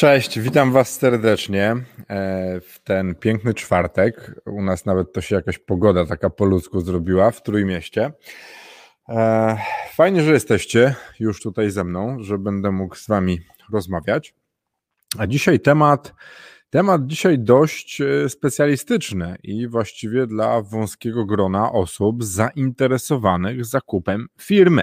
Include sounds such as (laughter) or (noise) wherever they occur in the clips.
Cześć, witam Was serdecznie e, w ten piękny czwartek. U nas nawet to się jakaś pogoda taka po ludzku zrobiła w Trójmieście. E, fajnie, że jesteście już tutaj ze mną, że będę mógł z Wami rozmawiać. A dzisiaj temat, temat dzisiaj dość e, specjalistyczny i właściwie dla wąskiego grona osób zainteresowanych zakupem firmy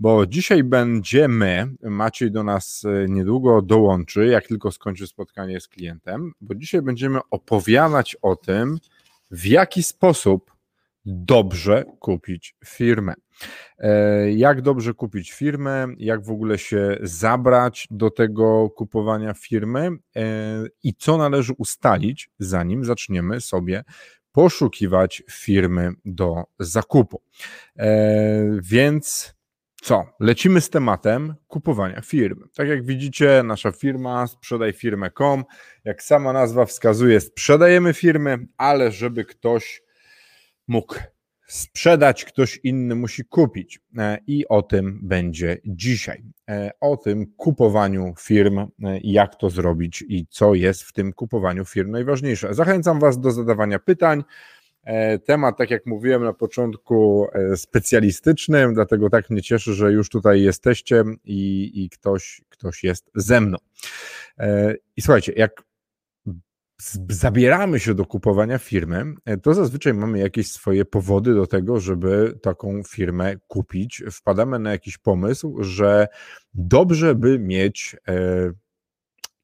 bo dzisiaj będziemy, Maciej do nas e, niedługo dołączy, jak tylko skończy spotkanie z klientem, bo dzisiaj będziemy opowiadać o tym, w jaki sposób dobrze kupić firmę. E, jak dobrze kupić firmę, jak w ogóle się zabrać do tego kupowania firmy e, i co należy ustalić, zanim zaczniemy sobie poszukiwać firmy do zakupu. Więc co? Lecimy z tematem kupowania firm. Tak jak widzicie, nasza firma sprzedajfirmę.com, jak sama nazwa wskazuje, sprzedajemy firmy, ale żeby ktoś mógł sprzedać, ktoś inny musi kupić. E, I o tym będzie dzisiaj. E, o tym kupowaniu firm, e, jak to zrobić i co jest w tym kupowaniu firm najważniejsze. Zachęcam Was do zadawania pytań. Temat, tak jak mówiłem na początku, specjalistyczny, dlatego tak mnie cieszy, że już tutaj jesteście i, i ktoś, ktoś jest ze mną. I słuchajcie, jak zabieramy się do kupowania firmy, to zazwyczaj mamy jakieś swoje powody do tego, żeby taką firmę kupić. Wpadamy na jakiś pomysł, że dobrze by mieć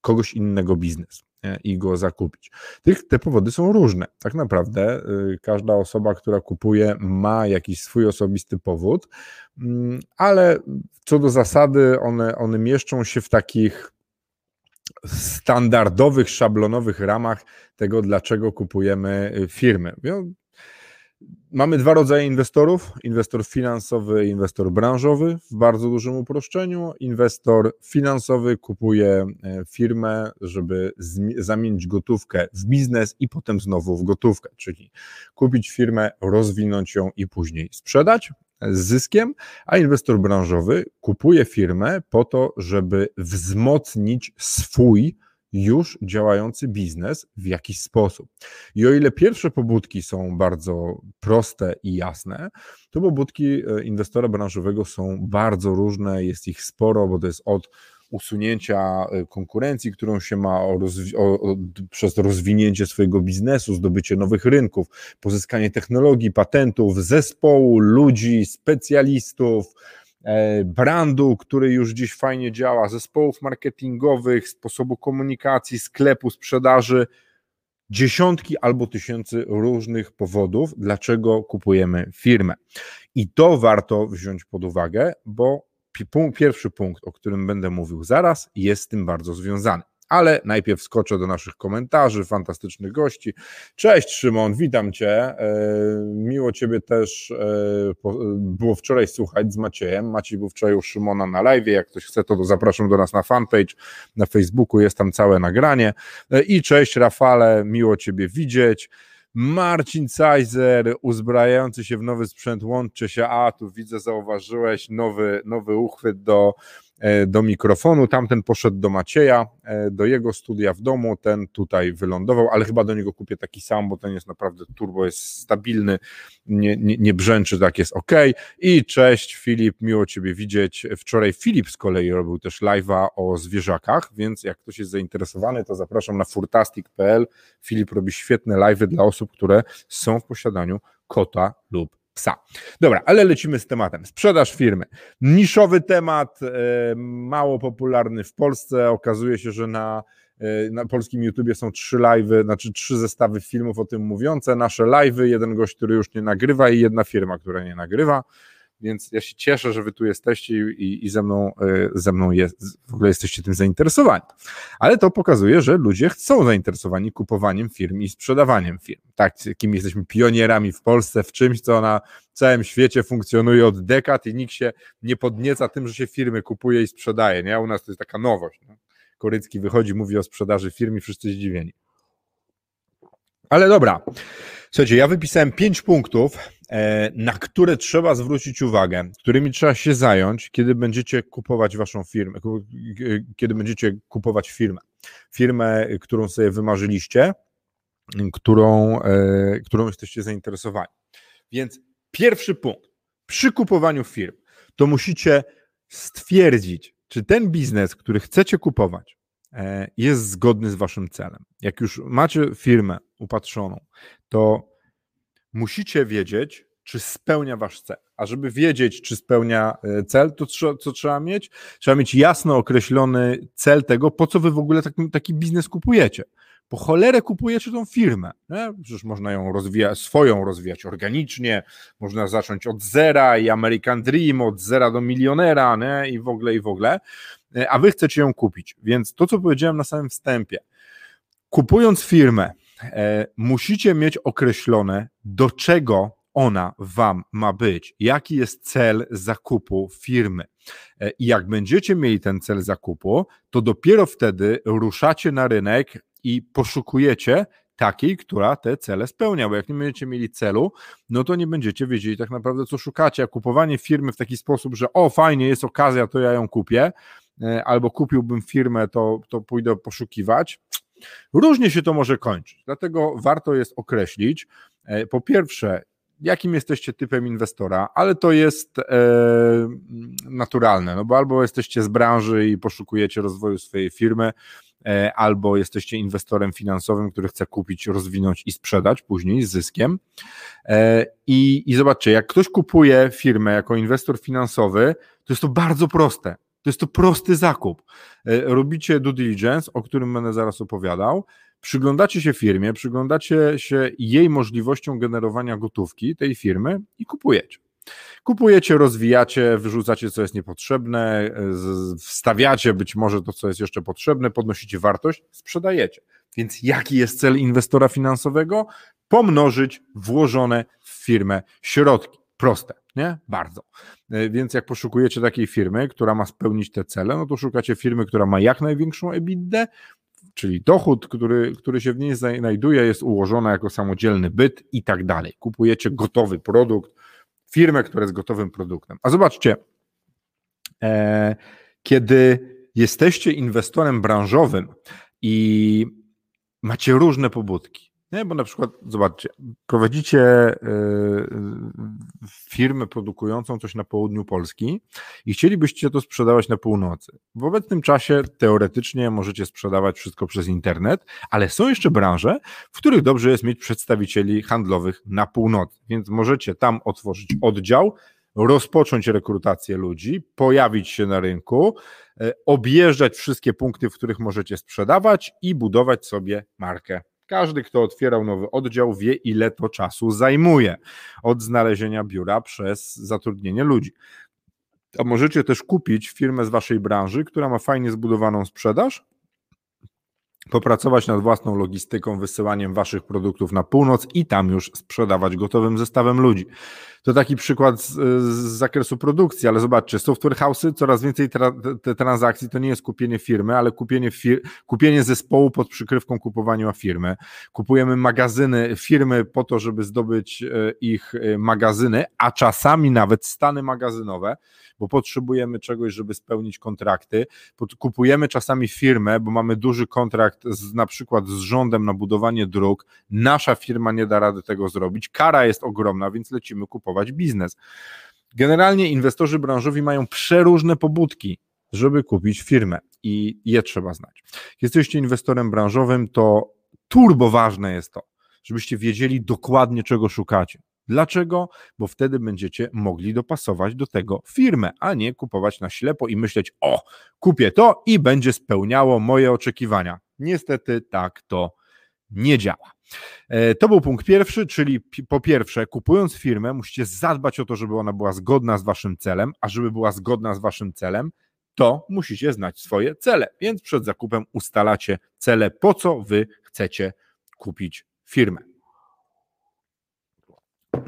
kogoś innego biznes. E, i go zakupić. Tych, te powody są różne. Tak naprawdę każda osoba, która kupuje, ma jakiś swój osobisty powód, mm, ale co do zasady, one, one mieszczą się w takich standardowych, szablonowych ramach tego, dlaczego kupujemy y, firmy. Mamy dwa rodzaje inwestorów: inwestor finansowy inwestor branżowy w bardzo dużym uproszczeniu. Inwestor finansowy kupuje e, firmę, żeby zamienić gotówkę w biznes i potem znowu w gotówkę, czyli kupić firmę, rozwinąć ją i później sprzedać z zyskiem, a inwestor branżowy kupuje firmę po to, żeby wzmocnić swój już działający biznes w jakiś sposób. I o ile pierwsze pobudki są bardzo proste i jasne, to pobudki e, inwestora branżowego są bardzo różne, jest ich sporo, bo to jest od usunięcia e, konkurencji, którą się ma o rozwi- o, o, przez rozwinięcie swojego biznesu, zdobycie nowych rynków, pozyskanie technologii, patentów, zespołu, ludzi, specjalistów, E, brandu, który już dziś fajnie działa, zespołów marketingowych, sposobu komunikacji, sklepu, sprzedaży, dziesiątki albo tysięcy różnych powodów, dlaczego kupujemy firmę. I to warto wziąć pod uwagę, bo pierwszy punkt, o którym będę mówił zaraz, jest z tym bardzo związany ale najpierw skoczę do naszych komentarzy, fantastycznych gości. Cześć Szymon, witam Cię. E, miło Ciebie też e, było wczoraj słuchać z Maciejem. Maciej był wczoraj u Szymona na live. Jak ktoś chce, to zapraszam do nas na fanpage na Facebooku, jest tam całe nagranie. E, I cześć Rafale, miło Ciebie widzieć. Marcin Cajzer, uzbrajający się w nowy sprzęt, łączy się. A, tu widzę, zauważyłeś nowy, nowy uchwyt do do mikrofonu. Tamten poszedł do Macieja, e, do jego studia w domu, ten tutaj wylądował, ale chyba do niego kupię taki sam, bo ten jest naprawdę turbo, jest stabilny, nie, nie, nie brzęczy, tak jest ok. I cześć Filip, miło Ciebie widzieć. Wczoraj Filip z kolei robił też live'a o zwierzakach, więc jak ktoś jest zainteresowany, to zapraszam na furtastic.pl. Filip robi świetne live'y dla osób, które są w posiadaniu kota lub psa. Dobra, ale lecimy z tematem. Sprzedaż firmy. Niszowy temat, e, mało popularny w Polsce. Okazuje się, że na, e, na polskim YouTubie są trzy live'y, znaczy trzy zestawy filmów o tym mówiące. Nasze live'y, jeden gość, który już nie nagrywa i jedna firma, która nie nagrywa. Więc ja się cieszę, że wy tu jesteście i, i ze mną, e, ze mną jest, w ogóle jesteście tym zainteresowani. Ale to pokazuje, że ludzie są zainteresowani kupowaniem firm i sprzedawaniem firm. Tak, kim jesteśmy pionierami w Polsce, w czymś, co na całym świecie funkcjonuje od dekad i nikt się nie podnieca tym, że się firmy kupuje i sprzedaje. Nie? U nas to jest taka nowość. No. Korycki wychodzi, mówi o sprzedaży firm i wszyscy zdziwieni. Ale dobra. Słuchajcie, ja wypisałem pięć punktów, e, na które trzeba zwrócić uwagę, którymi trzeba się zająć, kiedy będziecie kupować waszą firmę, kiedy będziecie kupować firmę. Firmę, którą sobie wymarzyliście, którą, e, którą jesteście zainteresowani. Więc pierwszy punkt. Przy kupowaniu firm to musicie stwierdzić, czy ten biznes, który chcecie kupować, e, jest zgodny z waszym celem. Jak już macie firmę upatrzoną, to musicie wiedzieć, czy spełnia wasz cel. A żeby wiedzieć, czy spełnia e, cel, to co, trzeba mieć? Trzeba mieć jasno określony cel tego, po co wy w ogóle taki, taki biznes kupujecie. Po cholerę kupujecie tą firmę. Nie? Przecież można ją rozwijać, swoją rozwijać organicznie, można zacząć od zera i American Dream, od zera do milionera nie? i w ogóle, i w ogóle. E, a wy chcecie ją kupić. Więc to, co powiedziałem na samym wstępie, kupując firmę, musicie mieć określone, do czego ona wam ma być, jaki jest cel zakupu firmy. E, I jak będziecie mieli ten cel zakupu, to dopiero wtedy ruszacie na rynek i poszukujecie takiej, która te cele spełnia, bo jak nie będziecie mieli celu, no to nie będziecie wiedzieli tak naprawdę, co szukacie. A kupowanie firmy w taki sposób, że o, fajnie, jest okazja, to ja ją kupię, e, albo kupiłbym firmę, to, to pójdę poszukiwać. Różnie się to może kończyć, dlatego warto jest określić, e, po pierwsze, jakim jesteście typem inwestora, ale to jest e, naturalne, no bo albo jesteście z branży i poszukujecie rozwoju swojej firmy, e, albo jesteście inwestorem finansowym, który chce kupić, rozwinąć i sprzedać później z zyskiem. I, I zobaczcie, jak ktoś kupuje firmę jako inwestor finansowy, to jest to bardzo proste. To jest to prosty zakup. E, robicie due diligence, o którym będę zaraz opowiadał, przyglądacie się firmie, przyglądacie się jej możliwościom generowania gotówki tej firmy i kupujecie. Kupujecie, rozwijacie, wyrzucacie, co jest niepotrzebne, wstawiacie być może to, co jest jeszcze potrzebne, podnosicie wartość, sprzedajecie. Więc jaki jest cel inwestora finansowego? Pomnożyć włożone w firmę środki. Proste, nie? Bardzo. E, więc jak poszukujecie takiej firmy, która ma spełnić te cele, no to szukacie firmy, która ma jak największą EBITDA, czyli dochód, który, który się w niej znajduje, jest ułożony jako samodzielny byt i tak dalej. Kupujecie gotowy produkt, firmę, która jest gotowym produktem. A zobaczcie, e, kiedy jesteście inwestorem branżowym i macie różne pobudki, nie, bo na przykład, zobaczcie, prowadzicie e, firmę produkującą coś na południu Polski i chcielibyście to sprzedawać na północy. W obecnym czasie teoretycznie możecie sprzedawać wszystko przez internet, ale są jeszcze branże, w których dobrze jest mieć przedstawicieli handlowych na północy, więc możecie tam otworzyć oddział, rozpocząć rekrutację ludzi, pojawić się na rynku, e, objeżdżać wszystkie punkty, w których możecie sprzedawać i budować sobie markę każdy, kto otwierał nowy oddział, wie, ile to czasu zajmuje od znalezienia biura przez zatrudnienie ludzi. A możecie też kupić firmę z waszej branży, która ma fajnie zbudowaną sprzedaż, popracować nad własną logistyką, wysyłaniem waszych produktów na północ i tam już sprzedawać gotowym zestawem ludzi. To taki przykład z, z zakresu produkcji, ale zobaczcie, software house'y, coraz więcej tra, te transakcji to nie jest kupienie firmy, ale kupienie, fir, kupienie zespołu pod przykrywką kupowania firmy. Kupujemy magazyny firmy po to, żeby zdobyć e, ich e, magazyny, a czasami nawet stany magazynowe, bo potrzebujemy czegoś, żeby spełnić kontrakty. Kupujemy czasami firmę, bo mamy duży kontrakt z, na przykład z rządem na budowanie dróg. Nasza firma nie da rady tego zrobić. Kara jest ogromna, więc lecimy kupować biznes. Generalnie inwestorzy branżowi mają przeróżne pobudki, żeby kupić firmę i je trzeba znać. Jesteście inwestorem branżowym, to turbo ważne jest to, żebyście wiedzieli dokładnie, czego szukacie. Dlaczego? Bo wtedy będziecie mogli dopasować do tego firmę, a nie kupować na ślepo i myśleć: O, kupię to i będzie spełniało moje oczekiwania. Niestety tak to nie działa. E, to był punkt pierwszy, czyli po pierwsze, kupując firmę, musicie zadbać o to, żeby ona była zgodna z waszym celem, a żeby była zgodna z waszym celem, to musicie znać swoje cele. Więc przed zakupem ustalacie cele, po co wy chcecie kupić firmę.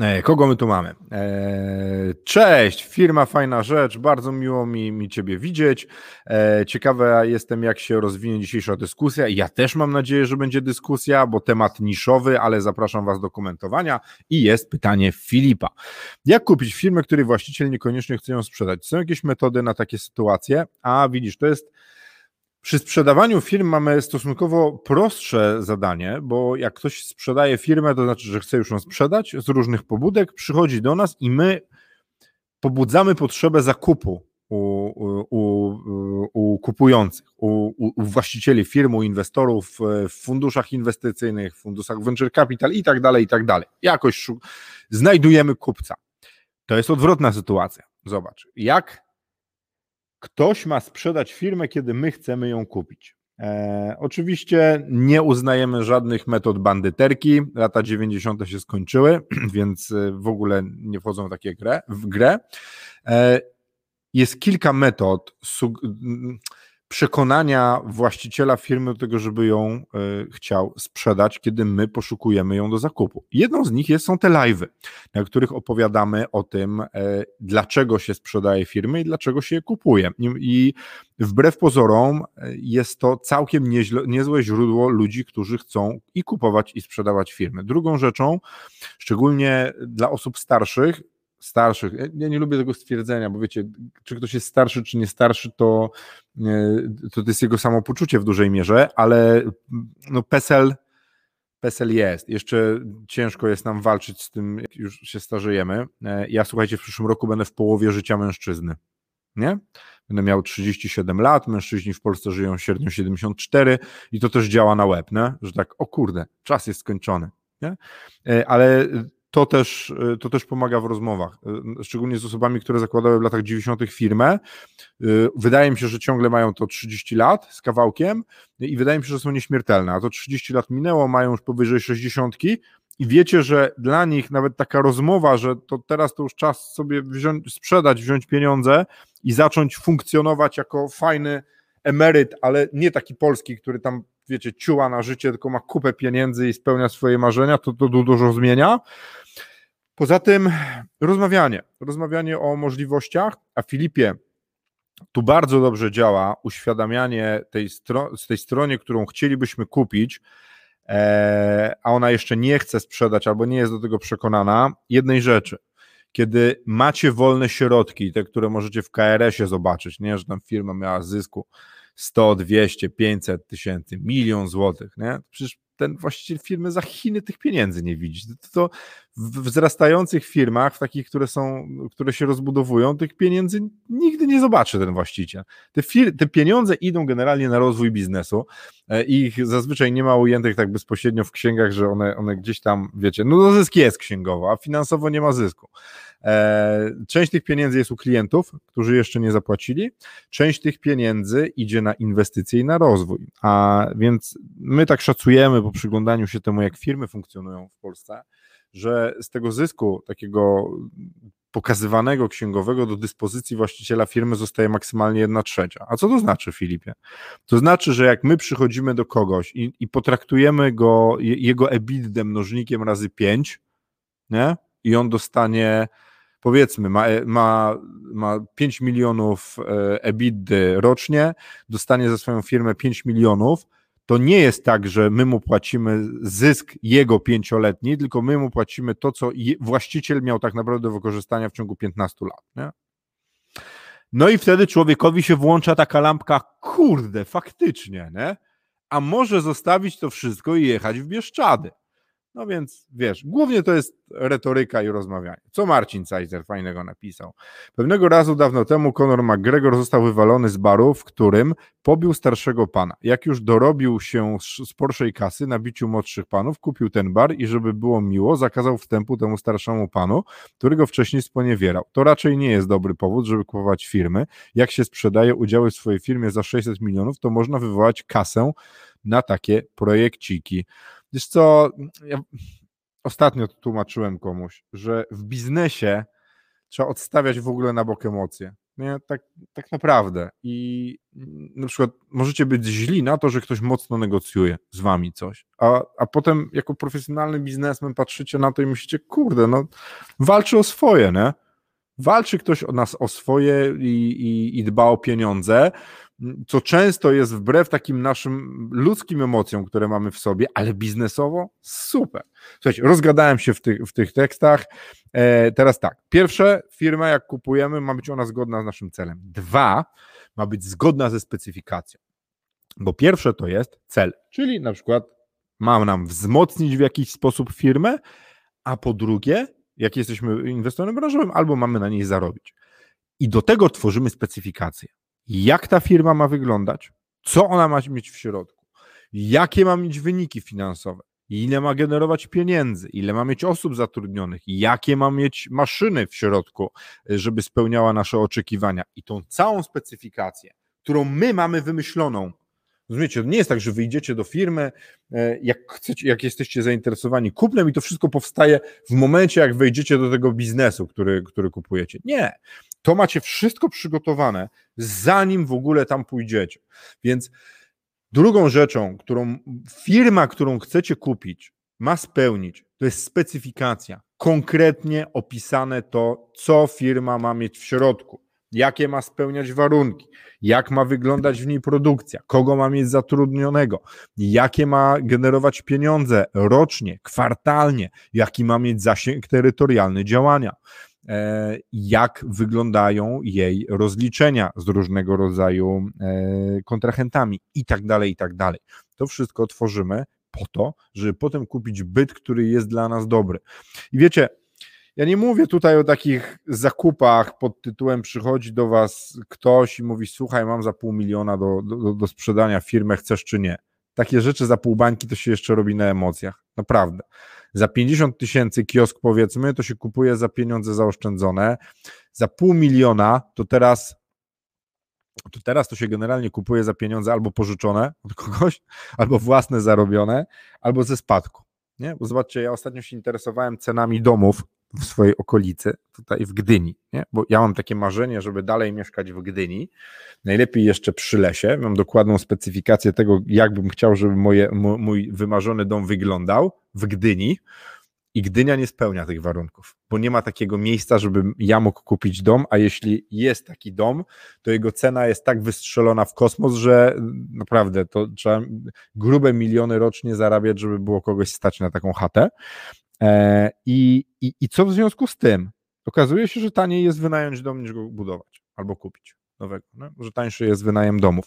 E, kogo my tu mamy? E, cześć, firma Fajna Rzecz, bardzo miło mi, mi Ciebie widzieć. E, ciekawe jestem, jak się rozwinie dzisiejsza dyskusja. Ja też mam nadzieję, że będzie dyskusja, bo temat niszowy, ale zapraszam Was do komentowania. I jest pytanie Filipa. Jak kupić firmę, której właściciel niekoniecznie chce ją sprzedać? Są jakieś metody na takie sytuacje? A widzisz, to jest przy sprzedawaniu firm mamy stosunkowo prostsze zadanie, bo jak ktoś sprzedaje firmę, to znaczy, że chce już ją sprzedać z różnych pobudek, przychodzi do nas i my pobudzamy potrzebę zakupu u, u, u kupujących, u, u, właścicieli firm, u inwestorów w funduszach inwestycyjnych, w funduszach venture capital i tak dalej, i tak dalej. Jakoś znajdujemy kupca. To jest odwrotna sytuacja. Zobacz, jak ktoś ma sprzedać firmę, kiedy my chcemy ją kupić. E, oczywiście nie uznajemy żadnych metod bandyterki. Lata 90. się skończyły, (clears throat) więc e, w ogóle nie wchodzą w takie grę, w grę. E, jest kilka metod przekonania właściciela firmy do tego, żeby ją e, chciał sprzedać, kiedy my poszukujemy ją do zakupu. Jedną z nich jest, są te live'y, na których opowiadamy o tym, e, dlaczego się sprzedaje firmy i dlaczego się je kupuje. I wbrew pozorom e, jest to całkiem nieźle, niezłe źródło ludzi, którzy chcą i kupować, i sprzedawać firmy. Drugą rzeczą, szczególnie dla osób starszych, starszych. Ja nie lubię tego stwierdzenia, bo wiecie, czy ktoś jest starszy, czy nie starszy, to, to, to jest jego samopoczucie w dużej mierze, ale no PESEL, PESEL jest. Jeszcze ciężko jest nam walczyć z tym, jak już się starzejemy. E, ja słuchajcie, w przyszłym roku będę w połowie życia mężczyzny. Nie? Będę miał 37 lat, mężczyźni w Polsce żyją średnio 74 i to też działa na łeb, nie? że tak, o kurde, czas jest skończony. Nie? E, ale to też, y, to też pomaga w rozmowach, y, szczególnie z osobami, które zakładały w latach 90. firmę. Y, wydaje mi się, że ciągle mają to 30 lat z kawałkiem i wydaje mi się, że są nieśmiertelne, a to 30 lat minęło, mają już powyżej 60 i wiecie, że dla nich nawet taka rozmowa, że to teraz to już czas sobie wziąć, sprzedać, wziąć pieniądze i zacząć funkcjonować jako fajny emeryt, ale nie taki polski, który tam wiecie, ciuła na życie, tylko ma kupę pieniędzy i spełnia swoje marzenia, to to dużo zmienia. Poza tym rozmawianie, rozmawianie o możliwościach, a Filipie, tu bardzo dobrze działa uświadamianie tej, stro z tej stronie, którą chcielibyśmy kupić, e, a ona jeszcze nie chce sprzedać albo nie jest do tego przekonana, jednej rzeczy. Kiedy macie wolne środki, te, które możecie w KRS-ie zobaczyć, nie, że tam firma miała zysku 100, 200, 500 tysięcy, milion złotych, nie? Przecież ten właściciel firmy za Chiny tych pieniędzy nie widzi. To, to w wzrastających firmach, w takich, które są, które się rozbudowują, tych pieniędzy nigdy nie zobaczy ten właściciel. Te, fir- te pieniądze idą generalnie na rozwój biznesu e, i ich zazwyczaj nie ma ujętych tak bezpośrednio w księgach, że one, one gdzieś tam, wiecie, no, zysk jest księgowo, a finansowo nie ma zysku. E, część tych pieniędzy jest u klientów, którzy jeszcze nie zapłacili, część tych pieniędzy idzie na inwestycje i na rozwój. A więc my tak szacujemy po przyglądaniu się temu, jak firmy funkcjonują w Polsce, że z tego zysku takiego pokazywanego księgowego do dyspozycji właściciela firmy zostaje maksymalnie jedna trzecia. A co to znaczy, Filipie? To znaczy, że jak my przychodzimy do kogoś i, i potraktujemy go, jego EBITDA mnożnikiem razy 5, nie? I on dostanie powiedzmy, ma, ma, ma 5 milionów e, EBITDA rocznie, dostanie za swoją firmę 5 milionów, to nie jest tak, że my mu płacimy zysk jego pięcioletni, tylko my mu płacimy to, co właściciel miał tak naprawdę do wykorzystania w ciągu 15 lat. Nie? No i wtedy człowiekowi się włącza taka lampka, kurde, faktycznie, nie? a może zostawić to wszystko i jechać w Bieszczady. No więc wiesz, głównie to jest retoryka i rozmawianie. Co Marcin Cajzer fajnego napisał? Pewnego razu dawno temu Conor McGregor został wywalony z baru, w którym pobił starszego pana. Jak już dorobił się z porszej kasy na biciu młodszych panów, kupił ten bar i żeby było miło, zakazał wstępu temu starszemu panu, którego wcześniej sponiewierał. To raczej nie jest dobry powód, żeby kupować firmy. Jak się sprzedaje udziały w swojej firmie za 600 milionów, to można wywołać kasę na takie projekciki. Wiesz co, ja ostatnio tłumaczyłem komuś, że w biznesie trzeba odstawiać w ogóle na bok emocje. Nie? Tak, tak naprawdę. I na przykład możecie być źli na to, że ktoś mocno negocjuje z wami coś, a, a potem jako profesjonalny biznesmen patrzycie na to i myślicie, kurde, no walczy o swoje, nie? Walczy ktoś o nas o swoje i, i, i dba o pieniądze, co często jest wbrew takim naszym ludzkim emocjom, które mamy w sobie, ale biznesowo super. Słuchajcie, rozgadałem się w tych, w tych tekstach. E, teraz tak, pierwsze, firma jak kupujemy, ma być ona zgodna z naszym celem. Dwa, ma być zgodna ze specyfikacją. Bo pierwsze to jest cel, czyli na przykład ma nam wzmocnić w jakiś sposób firmę, a po drugie, jak jesteśmy inwestorem branżowym, albo mamy na niej zarobić. I do tego tworzymy specyfikację jak ta firma ma wyglądać, co ona ma mieć w środku, jakie ma mieć wyniki finansowe, ile ma generować pieniędzy, ile ma mieć osób zatrudnionych, jakie ma mieć maszyny w środku, żeby spełniała nasze oczekiwania. I tą całą specyfikację, którą my mamy wymyśloną, Rozumiecie, to nie jest tak, że wyjdziecie do firmy, e, jak, chcecie, jak jesteście zainteresowani kupnem i to wszystko powstaje w momencie, jak wejdziecie do tego biznesu, który, który kupujecie. Nie. To macie wszystko przygotowane, zanim w ogóle tam pójdziecie. Więc drugą rzeczą, którą firma, którą chcecie kupić, ma spełnić, to jest specyfikacja. Konkretnie opisane to, co firma ma mieć w środku. Jakie ma spełniać warunki, jak ma wyglądać w niej produkcja, kogo ma mieć zatrudnionego, jakie ma generować pieniądze rocznie, kwartalnie, jaki ma mieć zasięg terytorialny działania, jak wyglądają jej rozliczenia z różnego rodzaju e, kontrahentami i tak dalej, i tak dalej. To wszystko tworzymy po to, żeby potem kupić byt, który jest dla nas dobry. I wiecie, ja nie mówię tutaj o takich zakupach pod tytułem przychodzi do was ktoś i mówi słuchaj, mam za pół miliona do, do, do sprzedania firmę, chcesz czy nie. Takie rzeczy za pół bańki to się jeszcze robi na emocjach. Naprawdę. Za 50 tysięcy kiosk powiedzmy, to się kupuje za pieniądze zaoszczędzone. Za pół miliona to teraz to teraz to się generalnie kupuje za pieniądze albo pożyczone od kogoś, (laughs) albo własne zarobione, albo ze spadku. Nie? Bo zobaczcie, ja ostatnio się interesowałem cenami domów w swojej okolicy, tutaj w Gdyni, nie? bo ja mam takie marzenie, żeby dalej mieszkać w Gdyni, najlepiej jeszcze przy lesie, mam dokładną specyfikację tego, jak bym chciał, żeby moje, mój wymarzony dom wyglądał w Gdyni i Gdynia nie spełnia tych warunków, bo nie ma takiego miejsca, żebym ja mógł kupić dom, a jeśli jest taki dom, to jego cena jest tak wystrzelona w kosmos, że naprawdę to trzeba grube miliony rocznie zarabiać, żeby było kogoś stać na taką chatę. E, I, i, I co w związku z tym? Okazuje się, że taniej jest wynająć dom niż go budować albo kupić nowego, no? że tańszy jest wynajem domów.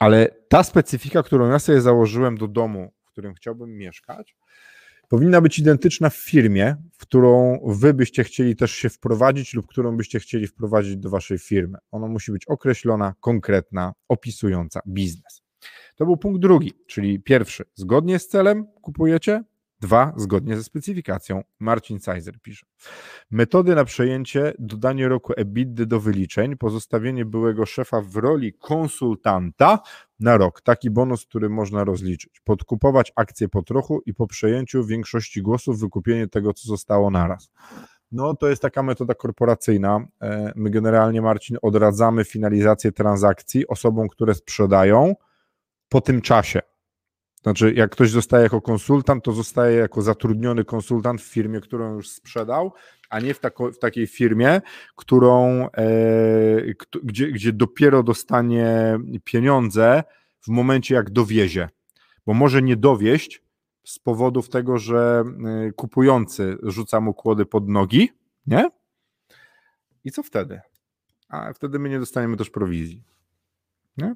Ale ta specyfika, którą ja sobie założyłem do domu, którym chciałbym mieszkać, powinna być identyczna w firmie, w którą wy byście chcieli też się wprowadzić lub którą byście chcieli wprowadzić do waszej firmy. Ona musi być określona, konkretna, opisująca biznes. To był punkt drugi, czyli pierwszy, zgodnie z celem kupujecie, Dwa, zgodnie ze specyfikacją. Marcin Sizer pisze. Metody na przejęcie, dodanie roku EBITDA do wyliczeń, pozostawienie byłego szefa w roli konsultanta na rok. Taki bonus, który można rozliczyć. Podkupować akcje po trochu i po przejęciu większości głosów wykupienie tego, co zostało naraz. No, to jest taka metoda korporacyjna. E, my generalnie, Marcin, odradzamy finalizację transakcji osobom, które sprzedają po tym czasie. Znaczy, jak ktoś zostaje jako konsultant, to zostaje jako zatrudniony konsultant w firmie, którą już sprzedał, a nie w, tako, w takiej firmie, którą, e, gdzie, gdzie dopiero dostanie pieniądze w momencie, jak dowiezie. Bo może nie dowieść z powodów tego, że e, kupujący rzuca mu kłody pod nogi, nie? I co wtedy? A wtedy my nie dostaniemy też prowizji.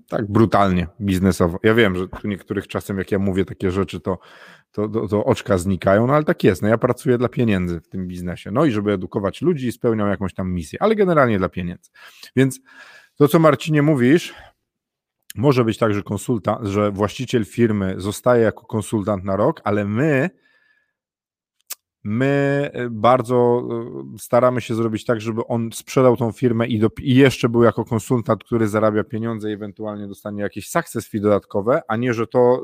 Tak brutalnie, biznesowo. Ja wiem, że tu niektórych czasem, jak ja mówię takie rzeczy, to, to, to, to, oczka znikają, no ale tak jest. No ja pracuję dla pieniędzy w tym biznesie. No i żeby edukować ludzi i spełniał jakąś tam misję, ale generalnie dla pieniędzy. Więc to, co Marcinie mówisz, może być tak, że konsultant, że właściciel firmy zostaje jako konsultant na rok, ale my My e, bardzo e, staramy się zrobić tak, żeby on sprzedał tą firmę i, do, i, jeszcze był jako konsultant, który zarabia pieniądze i ewentualnie dostanie jakieś success fee dodatkowe, a nie, że to,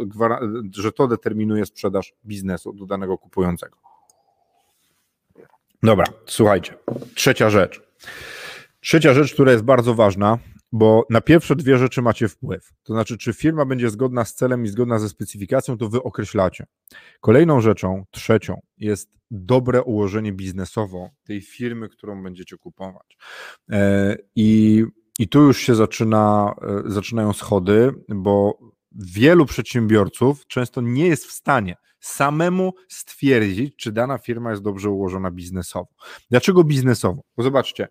że to determinuje sprzedaż biznesu do danego kupującego. Dobra, słuchajcie. Trzecia rzecz. Trzecia rzecz, która jest bardzo ważna, bo na pierwsze dwie rzeczy macie wpływ. To znaczy, czy firma będzie zgodna z celem i zgodna ze specyfikacją, to wy określacie. Kolejną rzeczą, trzecią, jest dobre ułożenie biznesowo tej firmy, którą będziecie kupować. E, I, i tu już się zaczyna, e, zaczynają schody, bo wielu przedsiębiorców często nie jest w stanie samemu stwierdzić, czy dana firma jest dobrze ułożona biznesowo. Dlaczego biznesowo? Bo zobaczcie,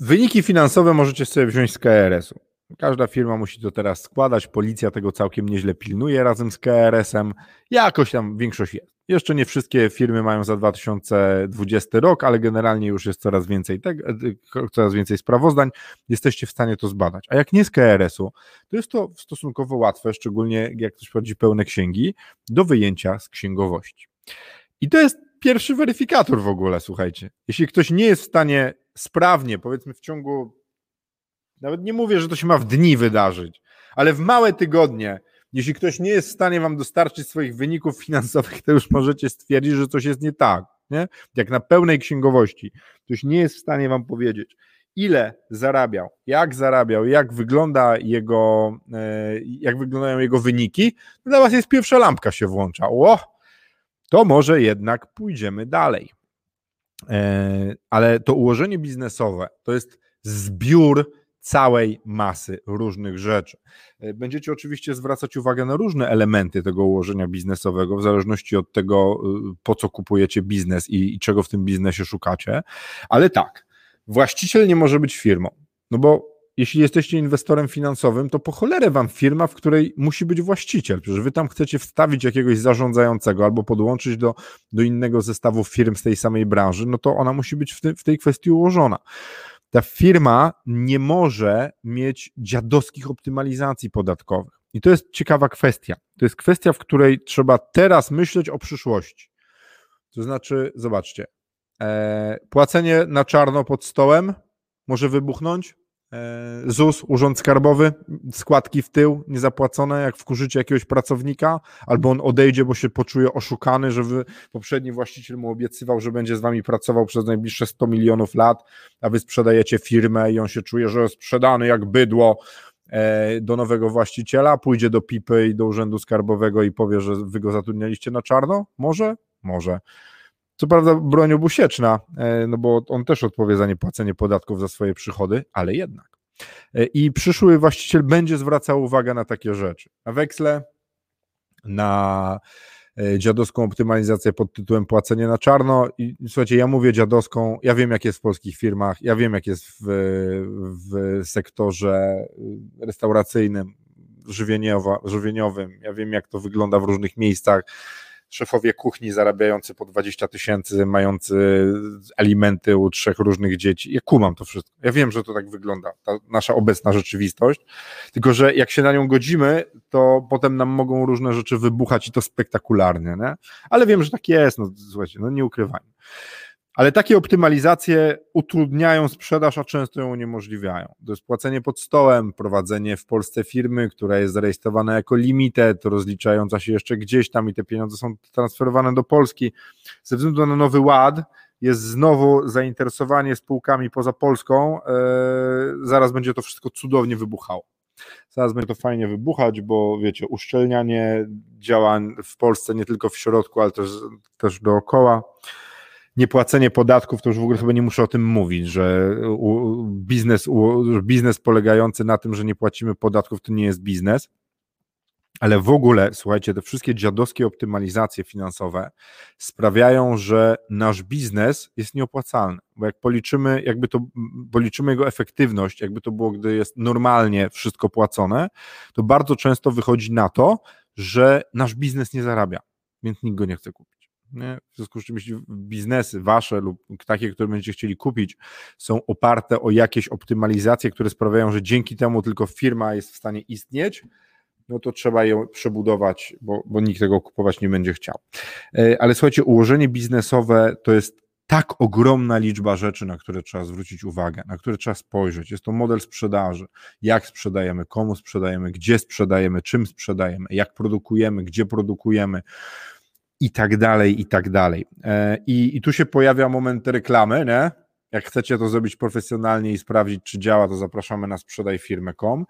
Wyniki finansowe możecie sobie wziąć z KRS-u. Każda firma musi to teraz składać, policja tego całkiem nieźle pilnuje razem z KRS-em. Jakoś tam większość jest. Jeszcze nie wszystkie firmy mają za 2020 rok, ale generalnie już jest coraz więcej, tego, coraz więcej sprawozdań. Jesteście w stanie to zbadać. A jak nie z KRS-u, to jest to stosunkowo łatwe, szczególnie jak ktoś prowadzi pełne księgi, do wyjęcia z księgowości. I to jest pierwszy weryfikator w ogóle, słuchajcie. Jeśli ktoś nie jest w stanie sprawnie, powiedzmy w ciągu, nawet nie mówię, że to się ma w dni wydarzyć, ale w małe tygodnie, jeśli ktoś nie jest w stanie wam dostarczyć swoich wyników finansowych, to już możecie stwierdzić, że coś jest nie tak. Nie? Jak na pełnej księgowości ktoś nie jest w stanie wam powiedzieć, ile zarabiał, jak zarabiał, jak wygląda jego, e, jak wyglądają jego wyniki, to dla was jest pierwsza lampka się włącza. O, to może jednak pójdziemy dalej. E, ale to ułożenie biznesowe to jest zbiór całej masy różnych rzeczy. E, będziecie oczywiście zwracać uwagę na różne elementy tego ułożenia biznesowego, w zależności od tego, y, po co kupujecie biznes i, i czego w tym biznesie szukacie, ale tak, właściciel nie może być firmą, no bo jeśli jesteście inwestorem finansowym, to po cholerę wam firma, w której musi być właściciel. Przecież wy tam chcecie wstawić jakiegoś zarządzającego albo podłączyć do, do innego zestawu firm z tej samej branży, no to ona musi być w, ty, w tej kwestii ułożona. Ta firma nie może mieć dziadowskich optymalizacji podatkowych. I to jest ciekawa kwestia. To jest kwestia, w której trzeba teraz myśleć o przyszłości. To znaczy, zobaczcie, e, płacenie na czarno pod stołem może wybuchnąć, ZUS, Urząd Skarbowy, składki w tył niezapłacone, jak wkurzycie jakiegoś pracownika, albo on odejdzie, bo się poczuje oszukany, że wy, poprzedni właściciel mu obiecywał, że będzie z wami pracował przez najbliższe 100 milionów lat, a wy sprzedajecie firmę i on się czuje, że jest sprzedany jak bydło e, do nowego właściciela, pójdzie do PIPy i do Urzędu Skarbowego i powie, że wy go zatrudnialiście na czarno? Może? Może. Co prawda broń obusieczna, e, no bo on też odpowie za niepłacenie podatków za swoje przychody, ale jednak. E, I przyszły właściciel będzie zwracał uwagę na takie rzeczy. Na weksle, na e, dziadowską optymalizację pod tytułem płacenie na czarno. I słuchajcie, ja mówię dziadowską, ja wiem jak jest w polskich firmach, ja wiem jak jest w, w sektorze restauracyjnym, żywieniowym, ja wiem jak to wygląda w różnych miejscach szefowie kuchni zarabiający po 20 tysięcy, mający alimenty u trzech różnych dzieci. Ja kumam to wszystko. Ja wiem, że to tak wygląda, ta nasza obecna rzeczywistość, tylko że jak się na nią godzimy, to potem nam mogą różne rzeczy wybuchać i to spektakularnie, nie? ale wiem, że tak jest, no słuchajcie, no nie ukrywajmy. Ale takie optymalizacje utrudniają sprzedaż, a często ją uniemożliwiają. To jest płacenie pod stołem, prowadzenie w Polsce firmy, która jest zarejestrowana jako limited, rozliczająca się jeszcze gdzieś tam i te pieniądze są transferowane do Polski. Ze względu na nowy ład jest znowu zainteresowanie spółkami poza Polską. Yy, zaraz będzie to wszystko cudownie wybuchało. Zaraz będzie to fajnie wybuchać, bo wiecie, uszczelnianie działań w Polsce nie tylko w środku, ale też, też dookoła niepłacenie podatków, to już w ogóle chyba nie muszę o tym mówić, że biznes, biznes polegający na tym, że nie płacimy podatków, to nie jest biznes. Ale w ogóle, słuchajcie, te wszystkie dziadowskie optymalizacje finansowe sprawiają, że nasz biznes jest nieopłacalny. Bo jak policzymy, jakby to policzymy jego efektywność, jakby to było, gdy jest normalnie wszystko płacone, to bardzo często wychodzi na to, że nasz biznes nie zarabia, więc nikt go nie chce kupić. Nie? W związku z czym, jeśli biznesy wasze lub takie, które będziecie chcieli kupić, są oparte o jakieś optymalizacje, które sprawiają, że dzięki temu tylko firma jest w stanie istnieć, no to trzeba ją przebudować, bo, bo nikt tego kupować nie będzie chciał. E, ale słuchajcie, ułożenie biznesowe to jest tak ogromna liczba rzeczy, na które trzeba zwrócić uwagę, na które trzeba spojrzeć. Jest to model sprzedaży. Jak sprzedajemy, komu sprzedajemy, gdzie sprzedajemy, czym sprzedajemy, jak produkujemy, gdzie produkujemy i tak dalej, i tak dalej. E, I, i tu się pojawia moment reklamy, nie? Jak chcecie to zrobić profesjonalnie i sprawdzić, czy działa, to zapraszamy na sprzedajfirmę.com.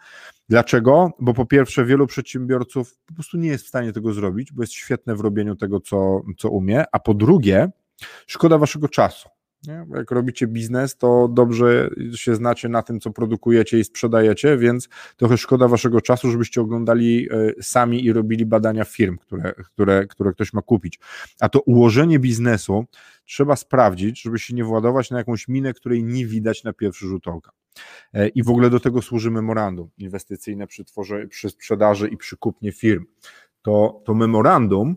Dlaczego? Bo po pierwsze, wielu przedsiębiorców po prostu nie jest w stanie tego zrobić, bo jest świetne w robieniu tego, co, co umie, a po drugie, szkoda waszego czasu. Nie? Jak robicie biznes, to dobrze się znacie na tym, co produkujecie i sprzedajecie, więc trochę szkoda waszego czasu, żebyście oglądali e, sami i robili badania firm, które, które, które ktoś ma kupić. A to ułożenie biznesu trzeba sprawdzić, żeby się nie władować na jakąś minę, której nie widać na pierwszy rzut oka. E, I w ogóle do tego służy memorandum inwestycyjne przy, tworze, przy sprzedaży i przy kupnie firm. To, to memorandum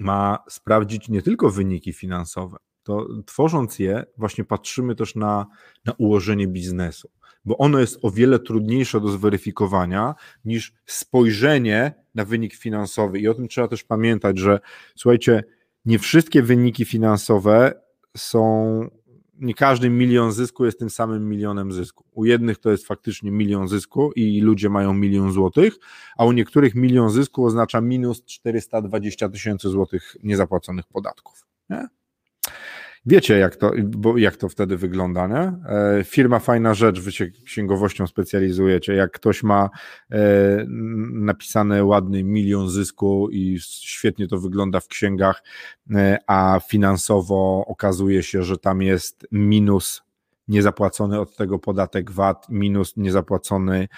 ma sprawdzić nie tylko wyniki finansowe, to tworząc je, właśnie patrzymy też na, na ułożenie biznesu, bo ono jest o wiele trudniejsze do zweryfikowania niż spojrzenie na wynik finansowy. I o tym trzeba też pamiętać, że słuchajcie, nie wszystkie wyniki finansowe są nie każdy milion zysku jest tym samym milionem zysku. U jednych to jest faktycznie milion zysku i ludzie mają milion złotych, a u niektórych milion zysku oznacza minus 420 tysięcy złotych niezapłaconych podatków. Nie? Wiecie, jak to, jak to wtedy wygląda, nie? E, firma Fajna Rzecz, wy się księgowością specjalizujecie. Jak ktoś ma e, napisane ładny milion zysku i świetnie to wygląda w księgach, e, a finansowo okazuje się, że tam jest minus niezapłacony od tego podatek VAT, minus niezapłacony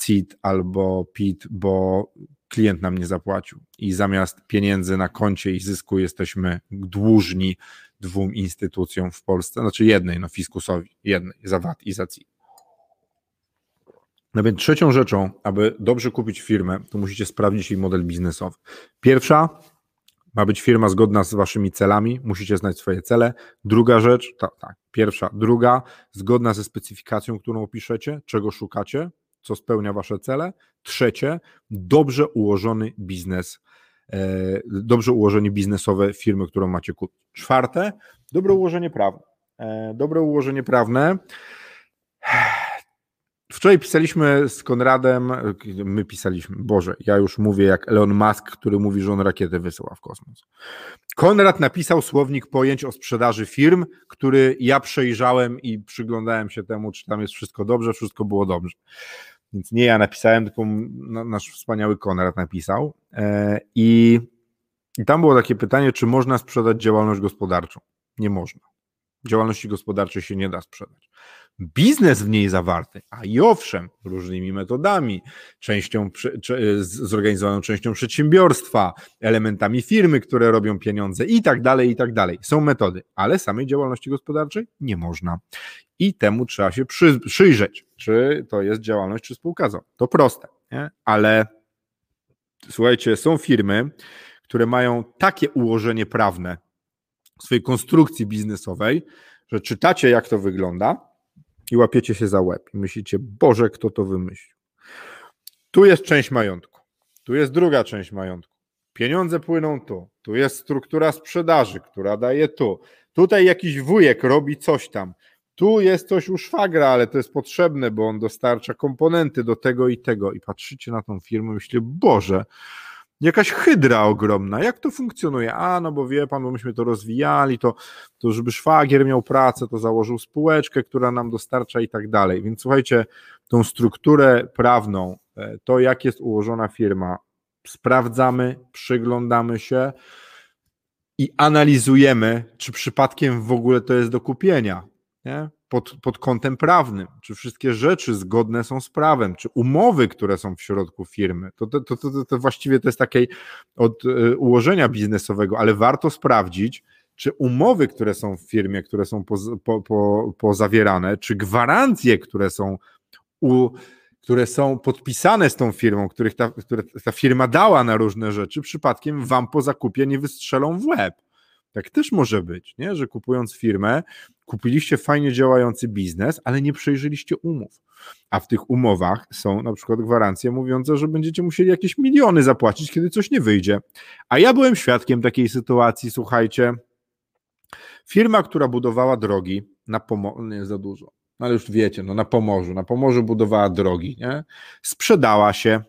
CIT albo PIT, bo klient nam nie zapłacił i zamiast pieniędzy na koncie i zysku jesteśmy dłużni dwóm instytucjom w Polsce, znaczy jednej, no fiskusowi, jednej, za VAT i za CIT. No więc trzecią rzeczą, aby dobrze kupić firmę, to musicie sprawdzić jej model biznesowy. Pierwsza, ma być firma zgodna z waszymi celami, musicie znać swoje cele. Druga rzecz, tak, tak, pierwsza, druga, zgodna ze specyfikacją, którą opiszecie, czego szukacie, co spełnia wasze cele. Trzecie, dobrze ułożony biznes E, dobrze ułożenie biznesowe firmy, którą macie kupić. Czwarte, dobre ułożenie prawne. E, dobre ułożenie prawne. Wczoraj pisaliśmy z Konradem, my pisaliśmy, Boże, ja już mówię jak Elon Musk, który mówi, że on rakietę wysyła w kosmos. Konrad napisał słownik pojęć o sprzedaży firm, który ja przejrzałem i przyglądałem się temu, czy tam jest wszystko dobrze, wszystko było dobrze. Więc nie ja napisałem, tylko nasz wspaniały Konrad napisał. E, I, I tam było takie pytanie, czy można sprzedać działalność gospodarczą? Nie można. Działalności gospodarczej się nie da sprzedać biznes w niej zawarty, a i owszem, różnymi metodami, częścią, zorganizowaną częścią przedsiębiorstwa, elementami firmy, które robią pieniądze i tak dalej, i tak dalej. Są metody, ale samej działalności gospodarczej nie można. I temu trzeba się przy, przyjrzeć, czy to jest działalność, czy spółka ZO. To proste, nie? ale słuchajcie, są firmy, które mają takie ułożenie prawne swojej konstrukcji biznesowej, że czytacie, jak to wygląda, i łapiecie się za łeb i myślicie, Boże, kto to wymyślił. Tu jest część majątku, tu jest druga część majątku. Pieniądze płyną tu, tu jest struktura sprzedaży, która daje tu. Tutaj jakiś wujek robi coś tam. Tu jest coś u szwagra, ale to jest potrzebne, bo on dostarcza komponenty do tego i tego. I patrzycie na tą firmę, myślicie, Boże, jakaś hydra ogromna. Jak to funkcjonuje? A, no bo wie pan, bo myśmy to rozwijali, to, to żeby szwagier miał pracę, to założył spółeczkę, która nam dostarcza i tak dalej. Więc słuchajcie, tą strukturę prawną, e, to jak jest ułożona firma, sprawdzamy, przyglądamy się i analizujemy, czy przypadkiem w ogóle to jest do kupienia. Nie? Pod, pod kątem prawnym, czy wszystkie rzeczy zgodne są z prawem, czy umowy, które są w środku firmy. To, to, to, to, to właściwie to jest takie od e, ułożenia biznesowego, ale warto sprawdzić, czy umowy, które są w firmie, które są po, po, po, pozawierane, czy gwarancje, które są u, które są podpisane z tą firmą, których ta, które ta firma dała na różne rzeczy, przypadkiem wam po zakupie nie wystrzelą w łeb. Tak też może być, nie? że kupując firmę, kupiliście fajnie działający biznes, ale nie przejrzeliście umów. A w tych umowach są na przykład gwarancje mówiące, że będziecie musieli jakieś miliony zapłacić, kiedy coś nie wyjdzie. A ja byłem świadkiem takiej sytuacji, słuchajcie. Firma, która budowała drogi na Pomorzu, nie za dużo, no ale już wiecie, no na Pomorzu, na Pomorzu budowała drogi, nie? sprzedała się,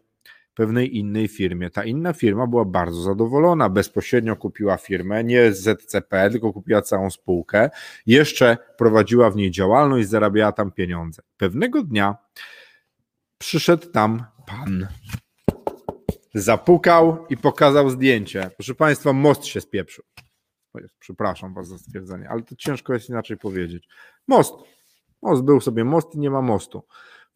pewnej innej firmie. Ta inna firma była bardzo zadowolona, bezpośrednio kupiła firmę, nie ZCP, tylko kupiła całą spółkę, jeszcze prowadziła w niej działalność, zarabiała tam pieniądze. Pewnego dnia przyszedł tam pan. Zapukał i pokazał zdjęcie. Proszę Państwa, most się spieprzył. Przepraszam Was za stwierdzenie, ale to ciężko jest inaczej powiedzieć. Most. Most był sobie most i nie ma mostu.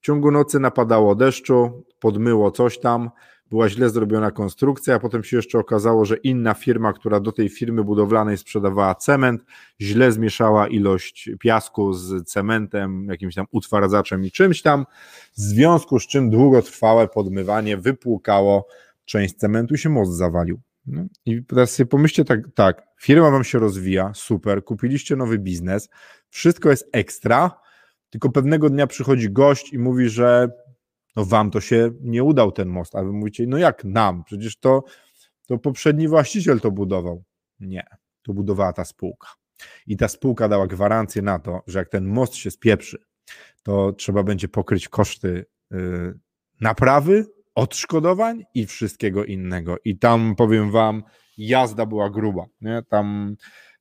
W ciągu nocy napadało deszczu, podmyło coś tam, była źle zrobiona konstrukcja, a potem się jeszcze okazało, że inna firma, która do tej firmy budowlanej sprzedawała cement, źle zmieszała ilość piasku z cementem, jakimś tam utwardzaczem i czymś tam, w związku z czym długotrwałe podmywanie wypłukało część cementu i się most zawalił. No I teraz sobie pomyślcie tak, tak, firma wam się rozwija, super, kupiliście nowy biznes, wszystko jest ekstra, tylko pewnego dnia przychodzi gość i mówi, że no wam to się nie udał ten most, a wy mówicie, no jak nam? Przecież to, to poprzedni właściciel to budował. Nie, to budowała ta spółka. I ta spółka dała gwarancję na to, że jak ten most się spieprzy, to trzeba będzie pokryć koszty yy, naprawy, odszkodowań i wszystkiego innego. I tam powiem wam, jazda była gruba. Nie? Tam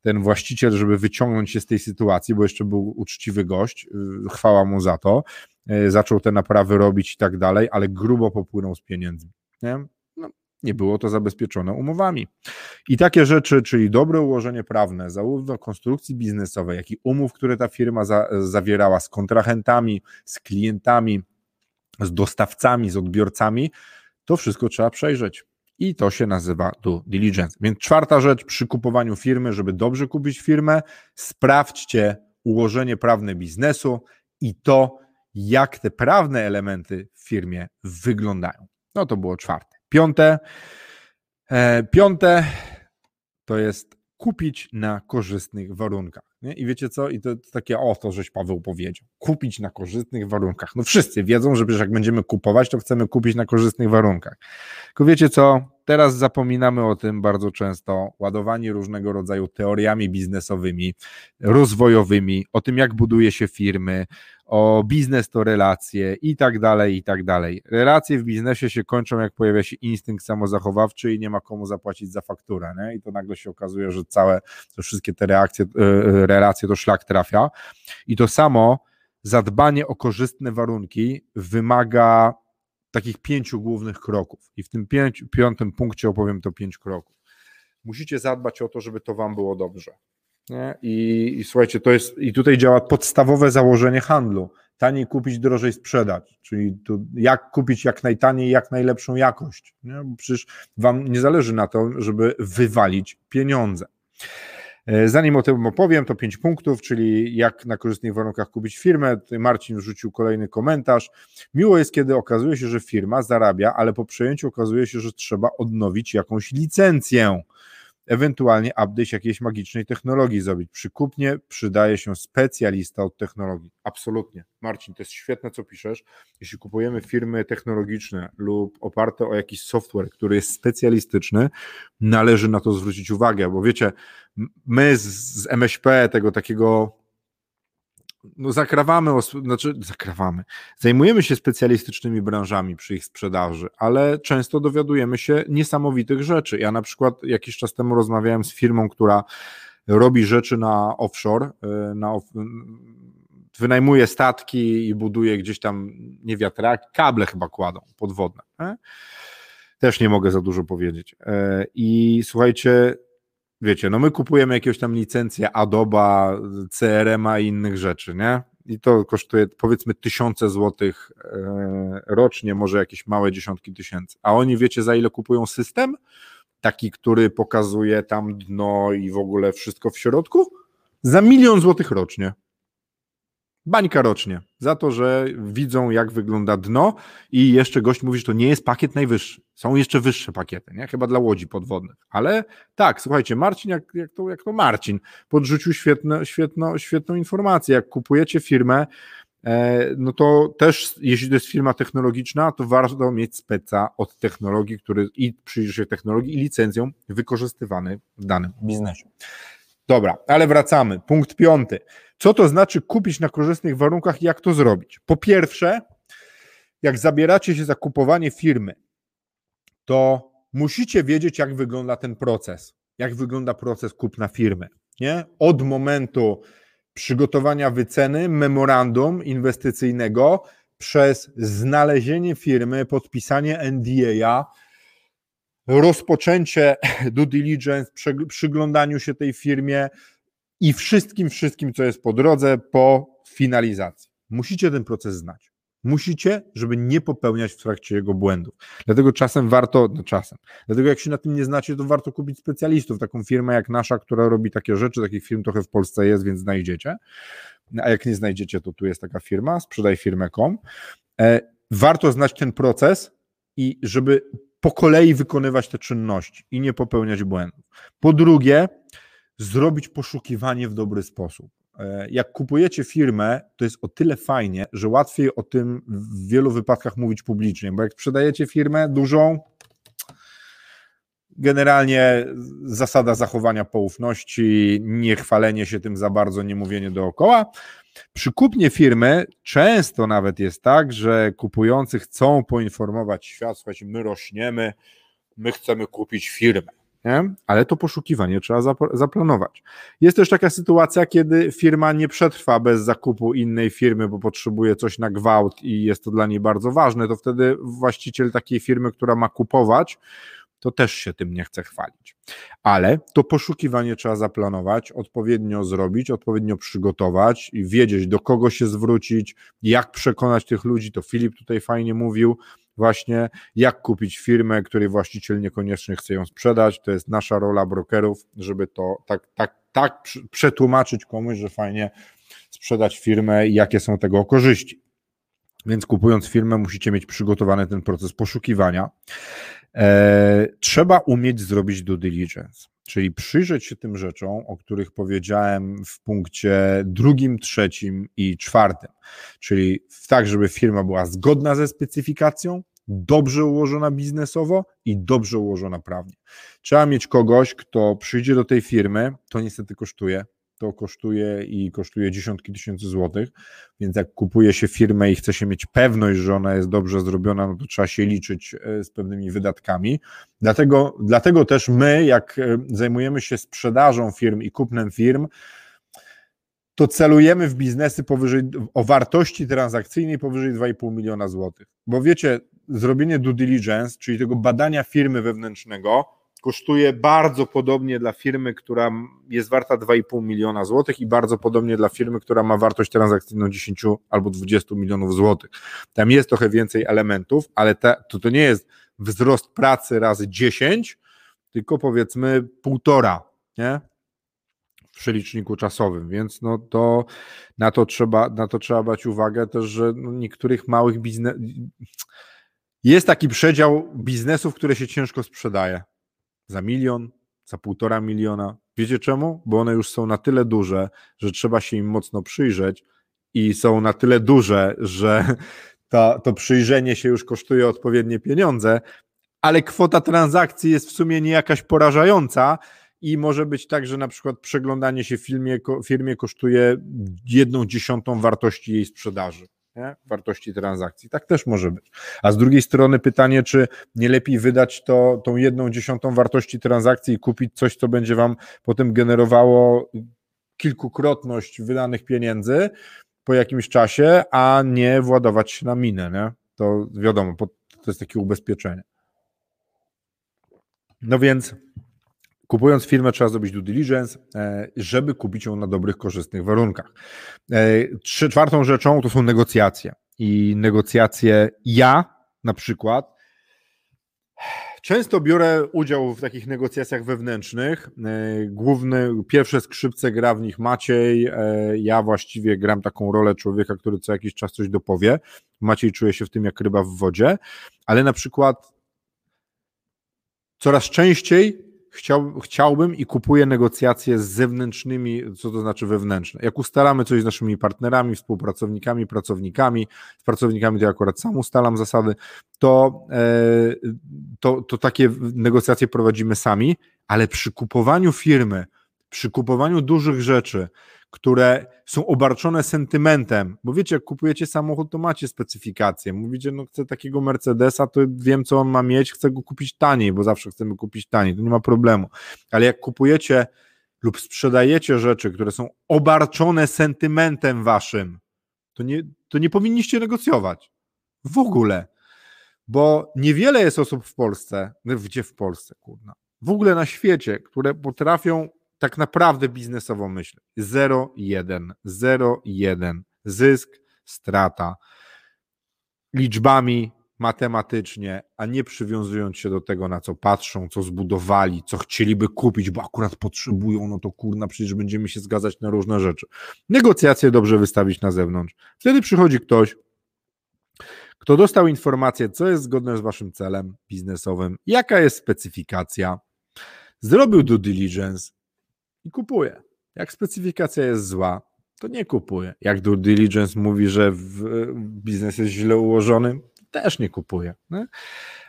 ten właściciel, żeby wyciągnąć się z tej sytuacji, bo jeszcze był uczciwy gość, y, chwała mu za to, y, zaczął te naprawy robić i tak dalej, ale grubo popłynął z pieniędzmi. Nie? No, nie było to zabezpieczone umowami. I takie rzeczy, czyli dobre ułożenie prawne, zarówno konstrukcji biznesowej, jak i umów, które ta firma za, zawierała z kontrahentami, z klientami, z dostawcami, z odbiorcami, to wszystko trzeba przejrzeć i to się nazywa due diligence. Więc czwarta rzecz przy kupowaniu firmy, żeby dobrze kupić firmę, sprawdźcie ułożenie prawne biznesu i to, jak te prawne elementy w firmie wyglądają. No to było czwarte. Piąte, e, piąte to jest kupić na korzystnych warunkach. Nie? I wiecie co? I to, to takie, o to żeś Paweł powiedział. Kupić na korzystnych warunkach. No wszyscy wiedzą, że przecież jak będziemy kupować, to chcemy kupić na korzystnych warunkach. Tylko wiecie co? Teraz zapominamy o tym bardzo często, ładowani różnego rodzaju teoriami biznesowymi, rozwojowymi, o tym, jak buduje się firmy, o biznes to relacje i tak dalej, i tak dalej. Relacje w biznesie się kończą, jak pojawia się instynkt samozachowawczy i nie ma komu zapłacić za fakturę, nie? i to nagle się okazuje, że całe, te wszystkie te reakcje, e, relacje to szlak trafia. I to samo zadbanie o korzystne warunki wymaga takich pięciu głównych kroków. I w tym pięć, piątym punkcie opowiem to pięć kroków. Musicie zadbać o to, żeby to Wam było dobrze. I, I, słuchajcie, to jest, i tutaj działa podstawowe założenie handlu. Taniej kupić, drożej sprzedać. Czyli tu jak kupić jak najtaniej, jak najlepszą jakość. Nie? Przecież Wam nie zależy na to, żeby wywalić pieniądze. E, zanim o tym opowiem, to pięć punktów, czyli jak na korzystnych warunkach kupić firmę. Tutaj Marcin wrzucił kolejny komentarz. Miło jest, kiedy okazuje się, że firma zarabia, ale po przejęciu okazuje się, że trzeba odnowić jakąś licencję ewentualnie update jakiejś magicznej technologii zrobić. Przy kupnie przydaje się specjalista od technologii. Absolutnie. Marcin, to jest świetne, co piszesz. Jeśli kupujemy firmy technologiczne lub oparte o jakiś software, który jest specjalistyczny, należy na to zwrócić uwagę, bo wiecie, my z, z MŚP, tego takiego no zakrawamy, znaczy zakrawamy, zajmujemy się specjalistycznymi branżami przy ich sprzedaży, ale często dowiadujemy się niesamowitych rzeczy. Ja na przykład jakiś czas temu rozmawiałem z firmą, która robi rzeczy na offshore, y, na off wynajmuje statki i buduje gdzieś tam, nie wiatraki, kable chyba kładą podwodne. Nie? Też nie mogę za dużo powiedzieć. E, I słuchajcie, wiecie, no my kupujemy jakieś tam licencje Adobe, CRM-a i innych rzeczy, nie? I to kosztuje powiedzmy tysiące złotych e, rocznie, może jakieś małe dziesiątki tysięcy. A oni wiecie za ile kupują system? Taki, który pokazuje tam dno i w ogóle wszystko w środku? Za milion złotych rocznie. Bańka rocznie. Za to, że widzą, jak wygląda dno i jeszcze gość mówi, że to nie jest pakiet najwyższy. Są jeszcze wyższe pakiety, nie? chyba dla łodzi podwodnych. Ale tak, słuchajcie, Marcin, jak, jak, to, jak to Marcin, podrzucił świetne, świetno, świetną informację. Jak kupujecie firmę, e, no to też, jeśli to jest firma technologiczna, to warto mieć speca od technologii, który i przyjrzy się technologii i licencją wykorzystywany w danym biznesie. Dobra, ale wracamy. Punkt piąty. Co to znaczy kupić na korzystnych warunkach i jak to zrobić? Po pierwsze, jak zabieracie się za kupowanie firmy, to musicie wiedzieć, jak wygląda ten proces. Jak wygląda proces kupna firmy. Nie? Od momentu przygotowania wyceny, memorandum inwestycyjnego, przez znalezienie firmy, podpisanie NDA, rozpoczęcie (laughs) due diligence, przyglądaniu się tej firmie i wszystkim, wszystkim, co jest po drodze, po finalizacji. Musicie ten proces znać. Musicie, żeby nie popełniać w trakcie jego błędów. Dlatego czasem warto, no czasem, dlatego jak się na tym nie znacie, to warto kupić specjalistów, taką firmę jak nasza, która robi takie rzeczy, takich firm trochę w Polsce jest, więc znajdziecie. A jak nie znajdziecie, to tu jest taka firma, sprzedaj firmę.com. E, warto znać ten proces i żeby po kolei wykonywać te czynności i nie popełniać błędów. Po drugie, zrobić poszukiwanie w dobry sposób. E, jak kupujecie firmę, to jest o tyle fajnie, że łatwiej o tym w wielu wypadkach mówić publicznie, bo jak sprzedajecie firmę dużą, generalnie zasada zachowania poufności, nie chwalenie się tym za bardzo, nie mówienie dookoła. Przy kupnie firmy często nawet jest tak, że kupujący chcą poinformować świat, słuchajcie, my rośniemy, my chcemy kupić firmę. Nie? Ale to poszukiwanie trzeba zaplanować. Jest też taka sytuacja, kiedy firma nie przetrwa bez zakupu innej firmy, bo potrzebuje coś na gwałt i jest to dla niej bardzo ważne, to wtedy właściciel takiej firmy, która ma kupować, to też się tym nie chce chwalić. Ale to poszukiwanie trzeba zaplanować, odpowiednio zrobić, odpowiednio przygotować i wiedzieć, do kogo się zwrócić, jak przekonać tych ludzi. To Filip tutaj fajnie mówił, właśnie jak kupić firmę, której właściciel niekoniecznie chce ją sprzedać. To jest nasza rola brokerów, żeby to tak, tak, tak przetłumaczyć komuś, że fajnie sprzedać firmę i jakie są tego korzyści. Więc kupując firmę, musicie mieć przygotowany ten proces poszukiwania. E, trzeba umieć zrobić due diligence, czyli przyjrzeć się tym rzeczom, o których powiedziałem w punkcie drugim, trzecim i czwartym. Czyli tak, żeby firma była zgodna ze specyfikacją, dobrze ułożona biznesowo i dobrze ułożona prawnie. Trzeba mieć kogoś, kto przyjdzie do tej firmy, to niestety kosztuje, to kosztuje i kosztuje dziesiątki tysięcy złotych, więc jak kupuje się firmę i chce się mieć pewność, że ona jest dobrze zrobiona, no to trzeba się liczyć e, z pewnymi wydatkami. Dlatego, dlatego też my, jak e, zajmujemy się sprzedażą firm i kupnem firm, to celujemy w biznesy powyżej, o wartości transakcyjnej powyżej 2,5 miliona złotych. Bo wiecie, zrobienie due diligence, czyli tego badania firmy wewnętrznego, kosztuje bardzo podobnie dla firmy, która jest warta 2,5 miliona złotych i bardzo podobnie dla firmy, która ma wartość transakcyjną 10 albo 20 milionów złotych. Tam jest trochę więcej elementów, ale ta, to, to nie jest wzrost pracy razy 10, tylko powiedzmy półtora, nie? w przeliczniku czasowym, więc no to na to trzeba, na to trzeba brać uwagę też, że no niektórych małych biznes jest taki przedział biznesów, które się ciężko sprzedaje za milion, za półtora miliona. Wiecie czemu? Bo one już są na tyle duże, że trzeba się im mocno przyjrzeć i są na tyle duże, że (laughs) to, to przyjrzenie się już kosztuje odpowiednie pieniądze, ale kwota transakcji jest w sumie nie jakaś porażająca i może być tak, że na przykład przeglądanie się w firmie, firmie kosztuje jedną dziesiątą wartości jej sprzedaży nie? wartości transakcji. Tak też może być. A z drugiej strony pytanie, czy nie lepiej wydać to, tą jedną dziesiątą wartości transakcji i kupić coś, co będzie Wam potem generowało kilkukrotność wydanych pieniędzy po jakimś czasie, a nie władować się na minę. Nie? To wiadomo, to jest takie ubezpieczenie. No więc Kupując firmę trzeba zrobić due diligence, e, żeby kupić ją na dobrych, korzystnych warunkach. E, trzy, czwartą rzeczą to są negocjacje. I negocjacje ja na przykład Często biorę udział w takich negocjacjach wewnętrznych. E, główny, pierwsze skrzypce gra w nich Maciej. Ja właściwie gram taką rolę człowieka, który co jakiś czas coś dopowie. Maciej czuje się w tym jak ryba w wodzie, ale na przykład coraz częściej chciał, chciałbym i kupuję negocjacje z zewnętrznymi, co to znaczy wewnętrzne. Jak ustalamy coś z naszymi partnerami, współpracownikami, pracownikami, z pracownikami to ja akurat sam ustalam zasady, to, e, to, to takie negocjacje prowadzimy sami, ale przy kupowaniu firmy, przy kupowaniu dużych rzeczy, które są obarczone sentymentem, bo wiecie, jak kupujecie samochód, to macie specyfikację. Mówicie, no chcę takiego Mercedesa, to wiem, co on ma mieć, chcę go kupić taniej, bo zawsze chcemy kupić taniej, to nie ma problemu. Ale jak kupujecie lub sprzedajecie rzeczy, które są obarczone sentymentem waszym, to nie, to nie powinniście negocjować. W ogóle. Bo niewiele jest osób w Polsce, gdzie w Polsce, kurna, w ogóle na świecie, które potrafią tak naprawdę biznesowo myślę. 0-1, 0-1, zysk, strata. Liczbami, matematycznie, a nie przywiązując się do tego, na co patrzą, co zbudowali, co chcieliby kupić, bo akurat potrzebują, no to kurna, przecież będziemy się zgadzać na różne rzeczy. Negocjacje dobrze wystawić na zewnątrz. Wtedy przychodzi ktoś, kto dostał informację, co jest zgodne z waszym celem biznesowym, jaka jest specyfikacja, zrobił due diligence, i kupuję. Jak specyfikacja jest zła, to nie kupuję. Jak due diligence mówi, że biznes jest źle ułożony, też nie kupuję. Nie?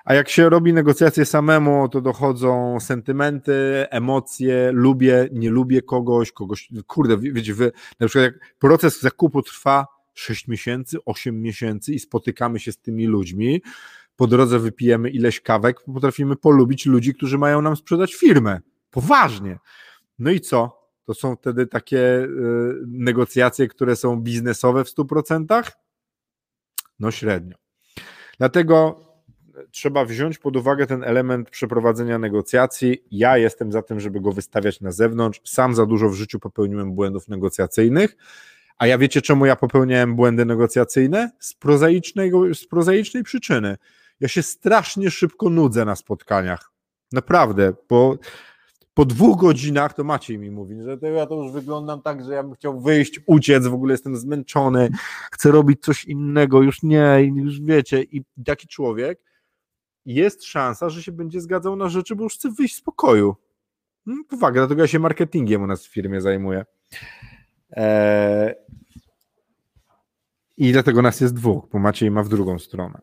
A jak się robi negocjacje samemu, to dochodzą sentymenty, emocje, lubię, nie lubię kogoś, kogoś, kurde, wiecie, wy, na przykład jak proces zakupu trwa 6 miesięcy, 8 miesięcy i spotykamy się z tymi ludźmi, po drodze wypijemy ileś kawek, potrafimy polubić ludzi, którzy mają nam sprzedać firmę. Poważnie. No i co? To są wtedy takie y, negocjacje, które są biznesowe w 100%? No średnio. Dlatego trzeba wziąć pod uwagę ten element przeprowadzenia negocjacji. Ja jestem za tym, żeby go wystawiać na zewnątrz. Sam za dużo w życiu popełniłem błędów negocjacyjnych. A ja wiecie, czemu ja popełniałem błędy negocjacyjne? Z prozaicznej, z prozaicznej przyczyny. Ja się strasznie szybko nudzę na spotkaniach. Naprawdę, bo po dwóch godzinach, to Maciej mi mówi, że to ja to już wyglądam tak, że ja bym chciał wyjść, uciec, w ogóle jestem zmęczony, chcę robić coś innego, już nie, już wiecie. I taki człowiek jest szansa, że się będzie zgadzał na rzeczy, bo już chce wyjść z pokoju. Hmm, uwaga, dlatego ja się marketingiem u nas w firmie zajmuję. Eee... I dlatego nas jest dwóch, bo Maciej ma w drugą stronę.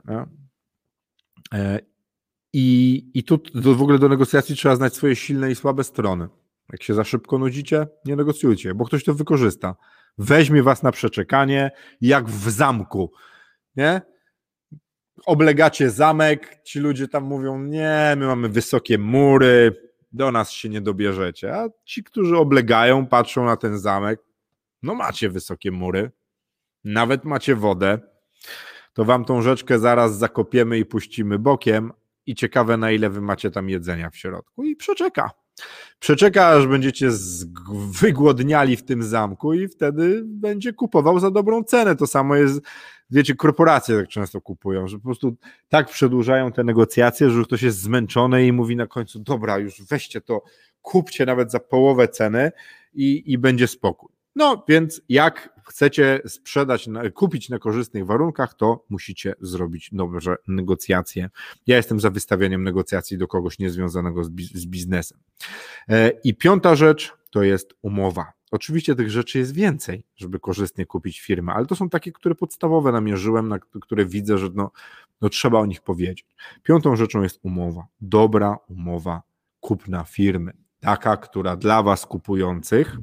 Eee, i, I tu w ogóle do negocjacji trzeba znać swoje silne i słabe strony. Jak się za szybko nudzicie, nie negocjujcie, bo ktoś to wykorzysta. Weźmie was na przeczekanie, jak w zamku. Nie? Oblegacie zamek, ci ludzie tam mówią: Nie, my mamy wysokie mury, do nas się nie dobierzecie. A ci, którzy oblegają, patrzą na ten zamek, no macie wysokie mury, nawet macie wodę, to wam tą rzeczkę zaraz zakopiemy i puścimy bokiem, i ciekawe, na ile wy macie tam jedzenia w środku. I przeczeka. Przeczeka, aż będziecie wygłodniali w tym zamku i wtedy będzie kupował za dobrą cenę. To samo jest, wiecie, korporacje tak często kupują, że po prostu tak przedłużają te negocjacje, że ktoś jest zmęczony i mówi na końcu, dobra, już weźcie to, kupcie nawet za połowę ceny i, i będzie spokój. No więc jak chcecie sprzedać, kupić na korzystnych warunkach, to musicie zrobić dobrze negocjacje. Ja jestem za wystawianiem negocjacji do kogoś niezwiązanego z, biznesem. E, I piąta rzecz to jest umowa. Oczywiście tych rzeczy jest więcej, żeby korzystnie kupić firmę, ale to są takie, które podstawowe namierzyłem, na które widzę, że no, no trzeba o nich powiedzieć. Piątą rzeczą jest umowa. Dobra umowa kupna firmy. Taka, która dla Was kupujących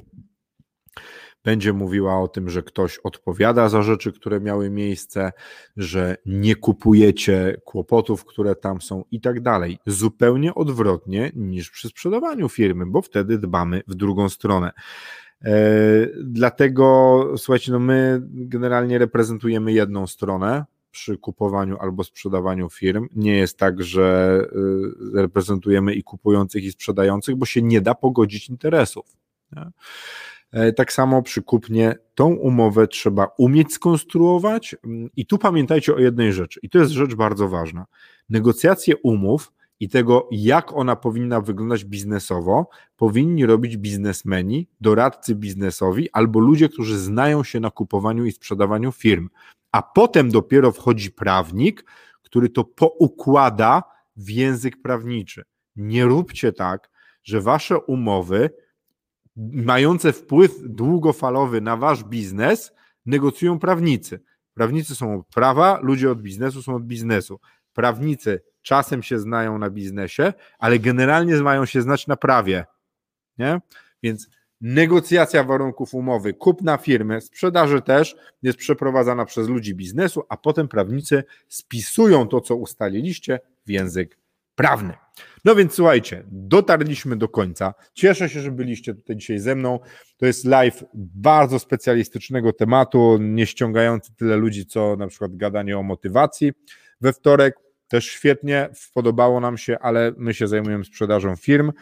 będzie mówiła o tym, że ktoś odpowiada za rzeczy, które miały miejsce, że nie kupujecie kłopotów, które tam są i tak dalej. Zupełnie odwrotnie niż przy sprzedawaniu firmy, bo wtedy dbamy w drugą stronę. E, dlatego, słuchajcie, no my generalnie reprezentujemy jedną stronę przy kupowaniu albo sprzedawaniu firm. Nie jest tak, że y, reprezentujemy i kupujących, i sprzedających, bo się nie da pogodzić interesów. Nie? E, tak samo przy kupnie tą umowę trzeba umieć skonstruować mm, i tu pamiętajcie o jednej rzeczy i to jest rzecz bardzo ważna. Negocjacje umów i tego, jak ona powinna wyglądać biznesowo, powinni robić biznesmeni, doradcy biznesowi albo ludzie, którzy znają się na kupowaniu i sprzedawaniu firm. A potem dopiero wchodzi prawnik, który to poukłada w język prawniczy. Nie róbcie tak, że wasze umowy mające wpływ długofalowy na wasz biznes negocjują prawnicy. Prawnicy są od prawa, ludzie od biznesu są od biznesu. Prawnicy czasem się znają na biznesie, ale generalnie mają się znać na prawie. Nie? Więc negocjacja warunków umowy, kupna firmy, sprzedaży też jest przeprowadzana przez ludzi biznesu, a potem prawnicy spisują to, co ustaliliście w język prawny. No więc słuchajcie, dotarliśmy do końca. Cieszę się, że byliście tutaj dzisiaj ze mną. To jest live bardzo specjalistycznego tematu, nie ściągający tyle ludzi, co na przykład gadanie o motywacji we wtorek też świetnie, podobało nam się, ale my się zajmujemy sprzedażą firm.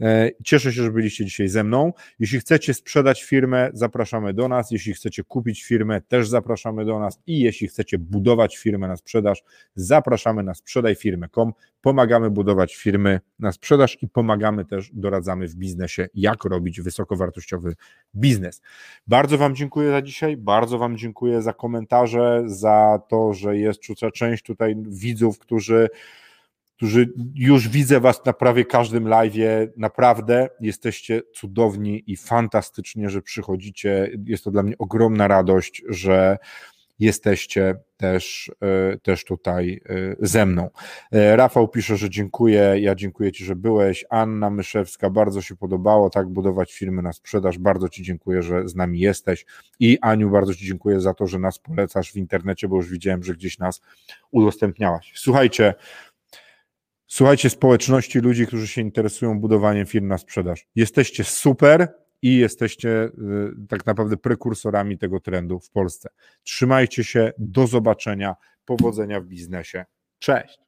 E, cieszę się, że byliście dzisiaj ze mną. Jeśli chcecie sprzedać firmę, zapraszamy do nas. Jeśli chcecie kupić firmę, też zapraszamy do nas. I jeśli chcecie budować firmę na sprzedaż, zapraszamy na sprzedajfirmę.com. Pomagamy budować firmy na sprzedaż i pomagamy też, doradzamy w biznesie, jak robić wysokowartościowy biznes. Bardzo Wam dziękuję za dzisiaj. Bardzo Wam dziękuję za komentarze, za to, że jest część tutaj widzów, którzy którzy już widzę Was na prawie każdym live'ie. Naprawdę jesteście cudowni i fantastycznie, że przychodzicie. Jest to dla mnie ogromna radość, że jesteście też, e, też tutaj e, ze mną. E, Rafał pisze, że dziękuję, ja dziękuję Ci, że byłeś. Anna Myszewska, bardzo się podobało, tak, budować firmy na sprzedaż. Bardzo Ci dziękuję, że z nami jesteś. I Aniu, bardzo Ci dziękuję za to, że nas polecasz w internecie, bo już widziałem, że gdzieś nas udostępniałaś. Słuchajcie, Słuchajcie społeczności ludzi, którzy się interesują budowaniem firm na sprzedaż. Jesteście super i jesteście y, tak naprawdę prekursorami tego trendu w Polsce. Trzymajcie się, do zobaczenia, powodzenia w biznesie. Cześć.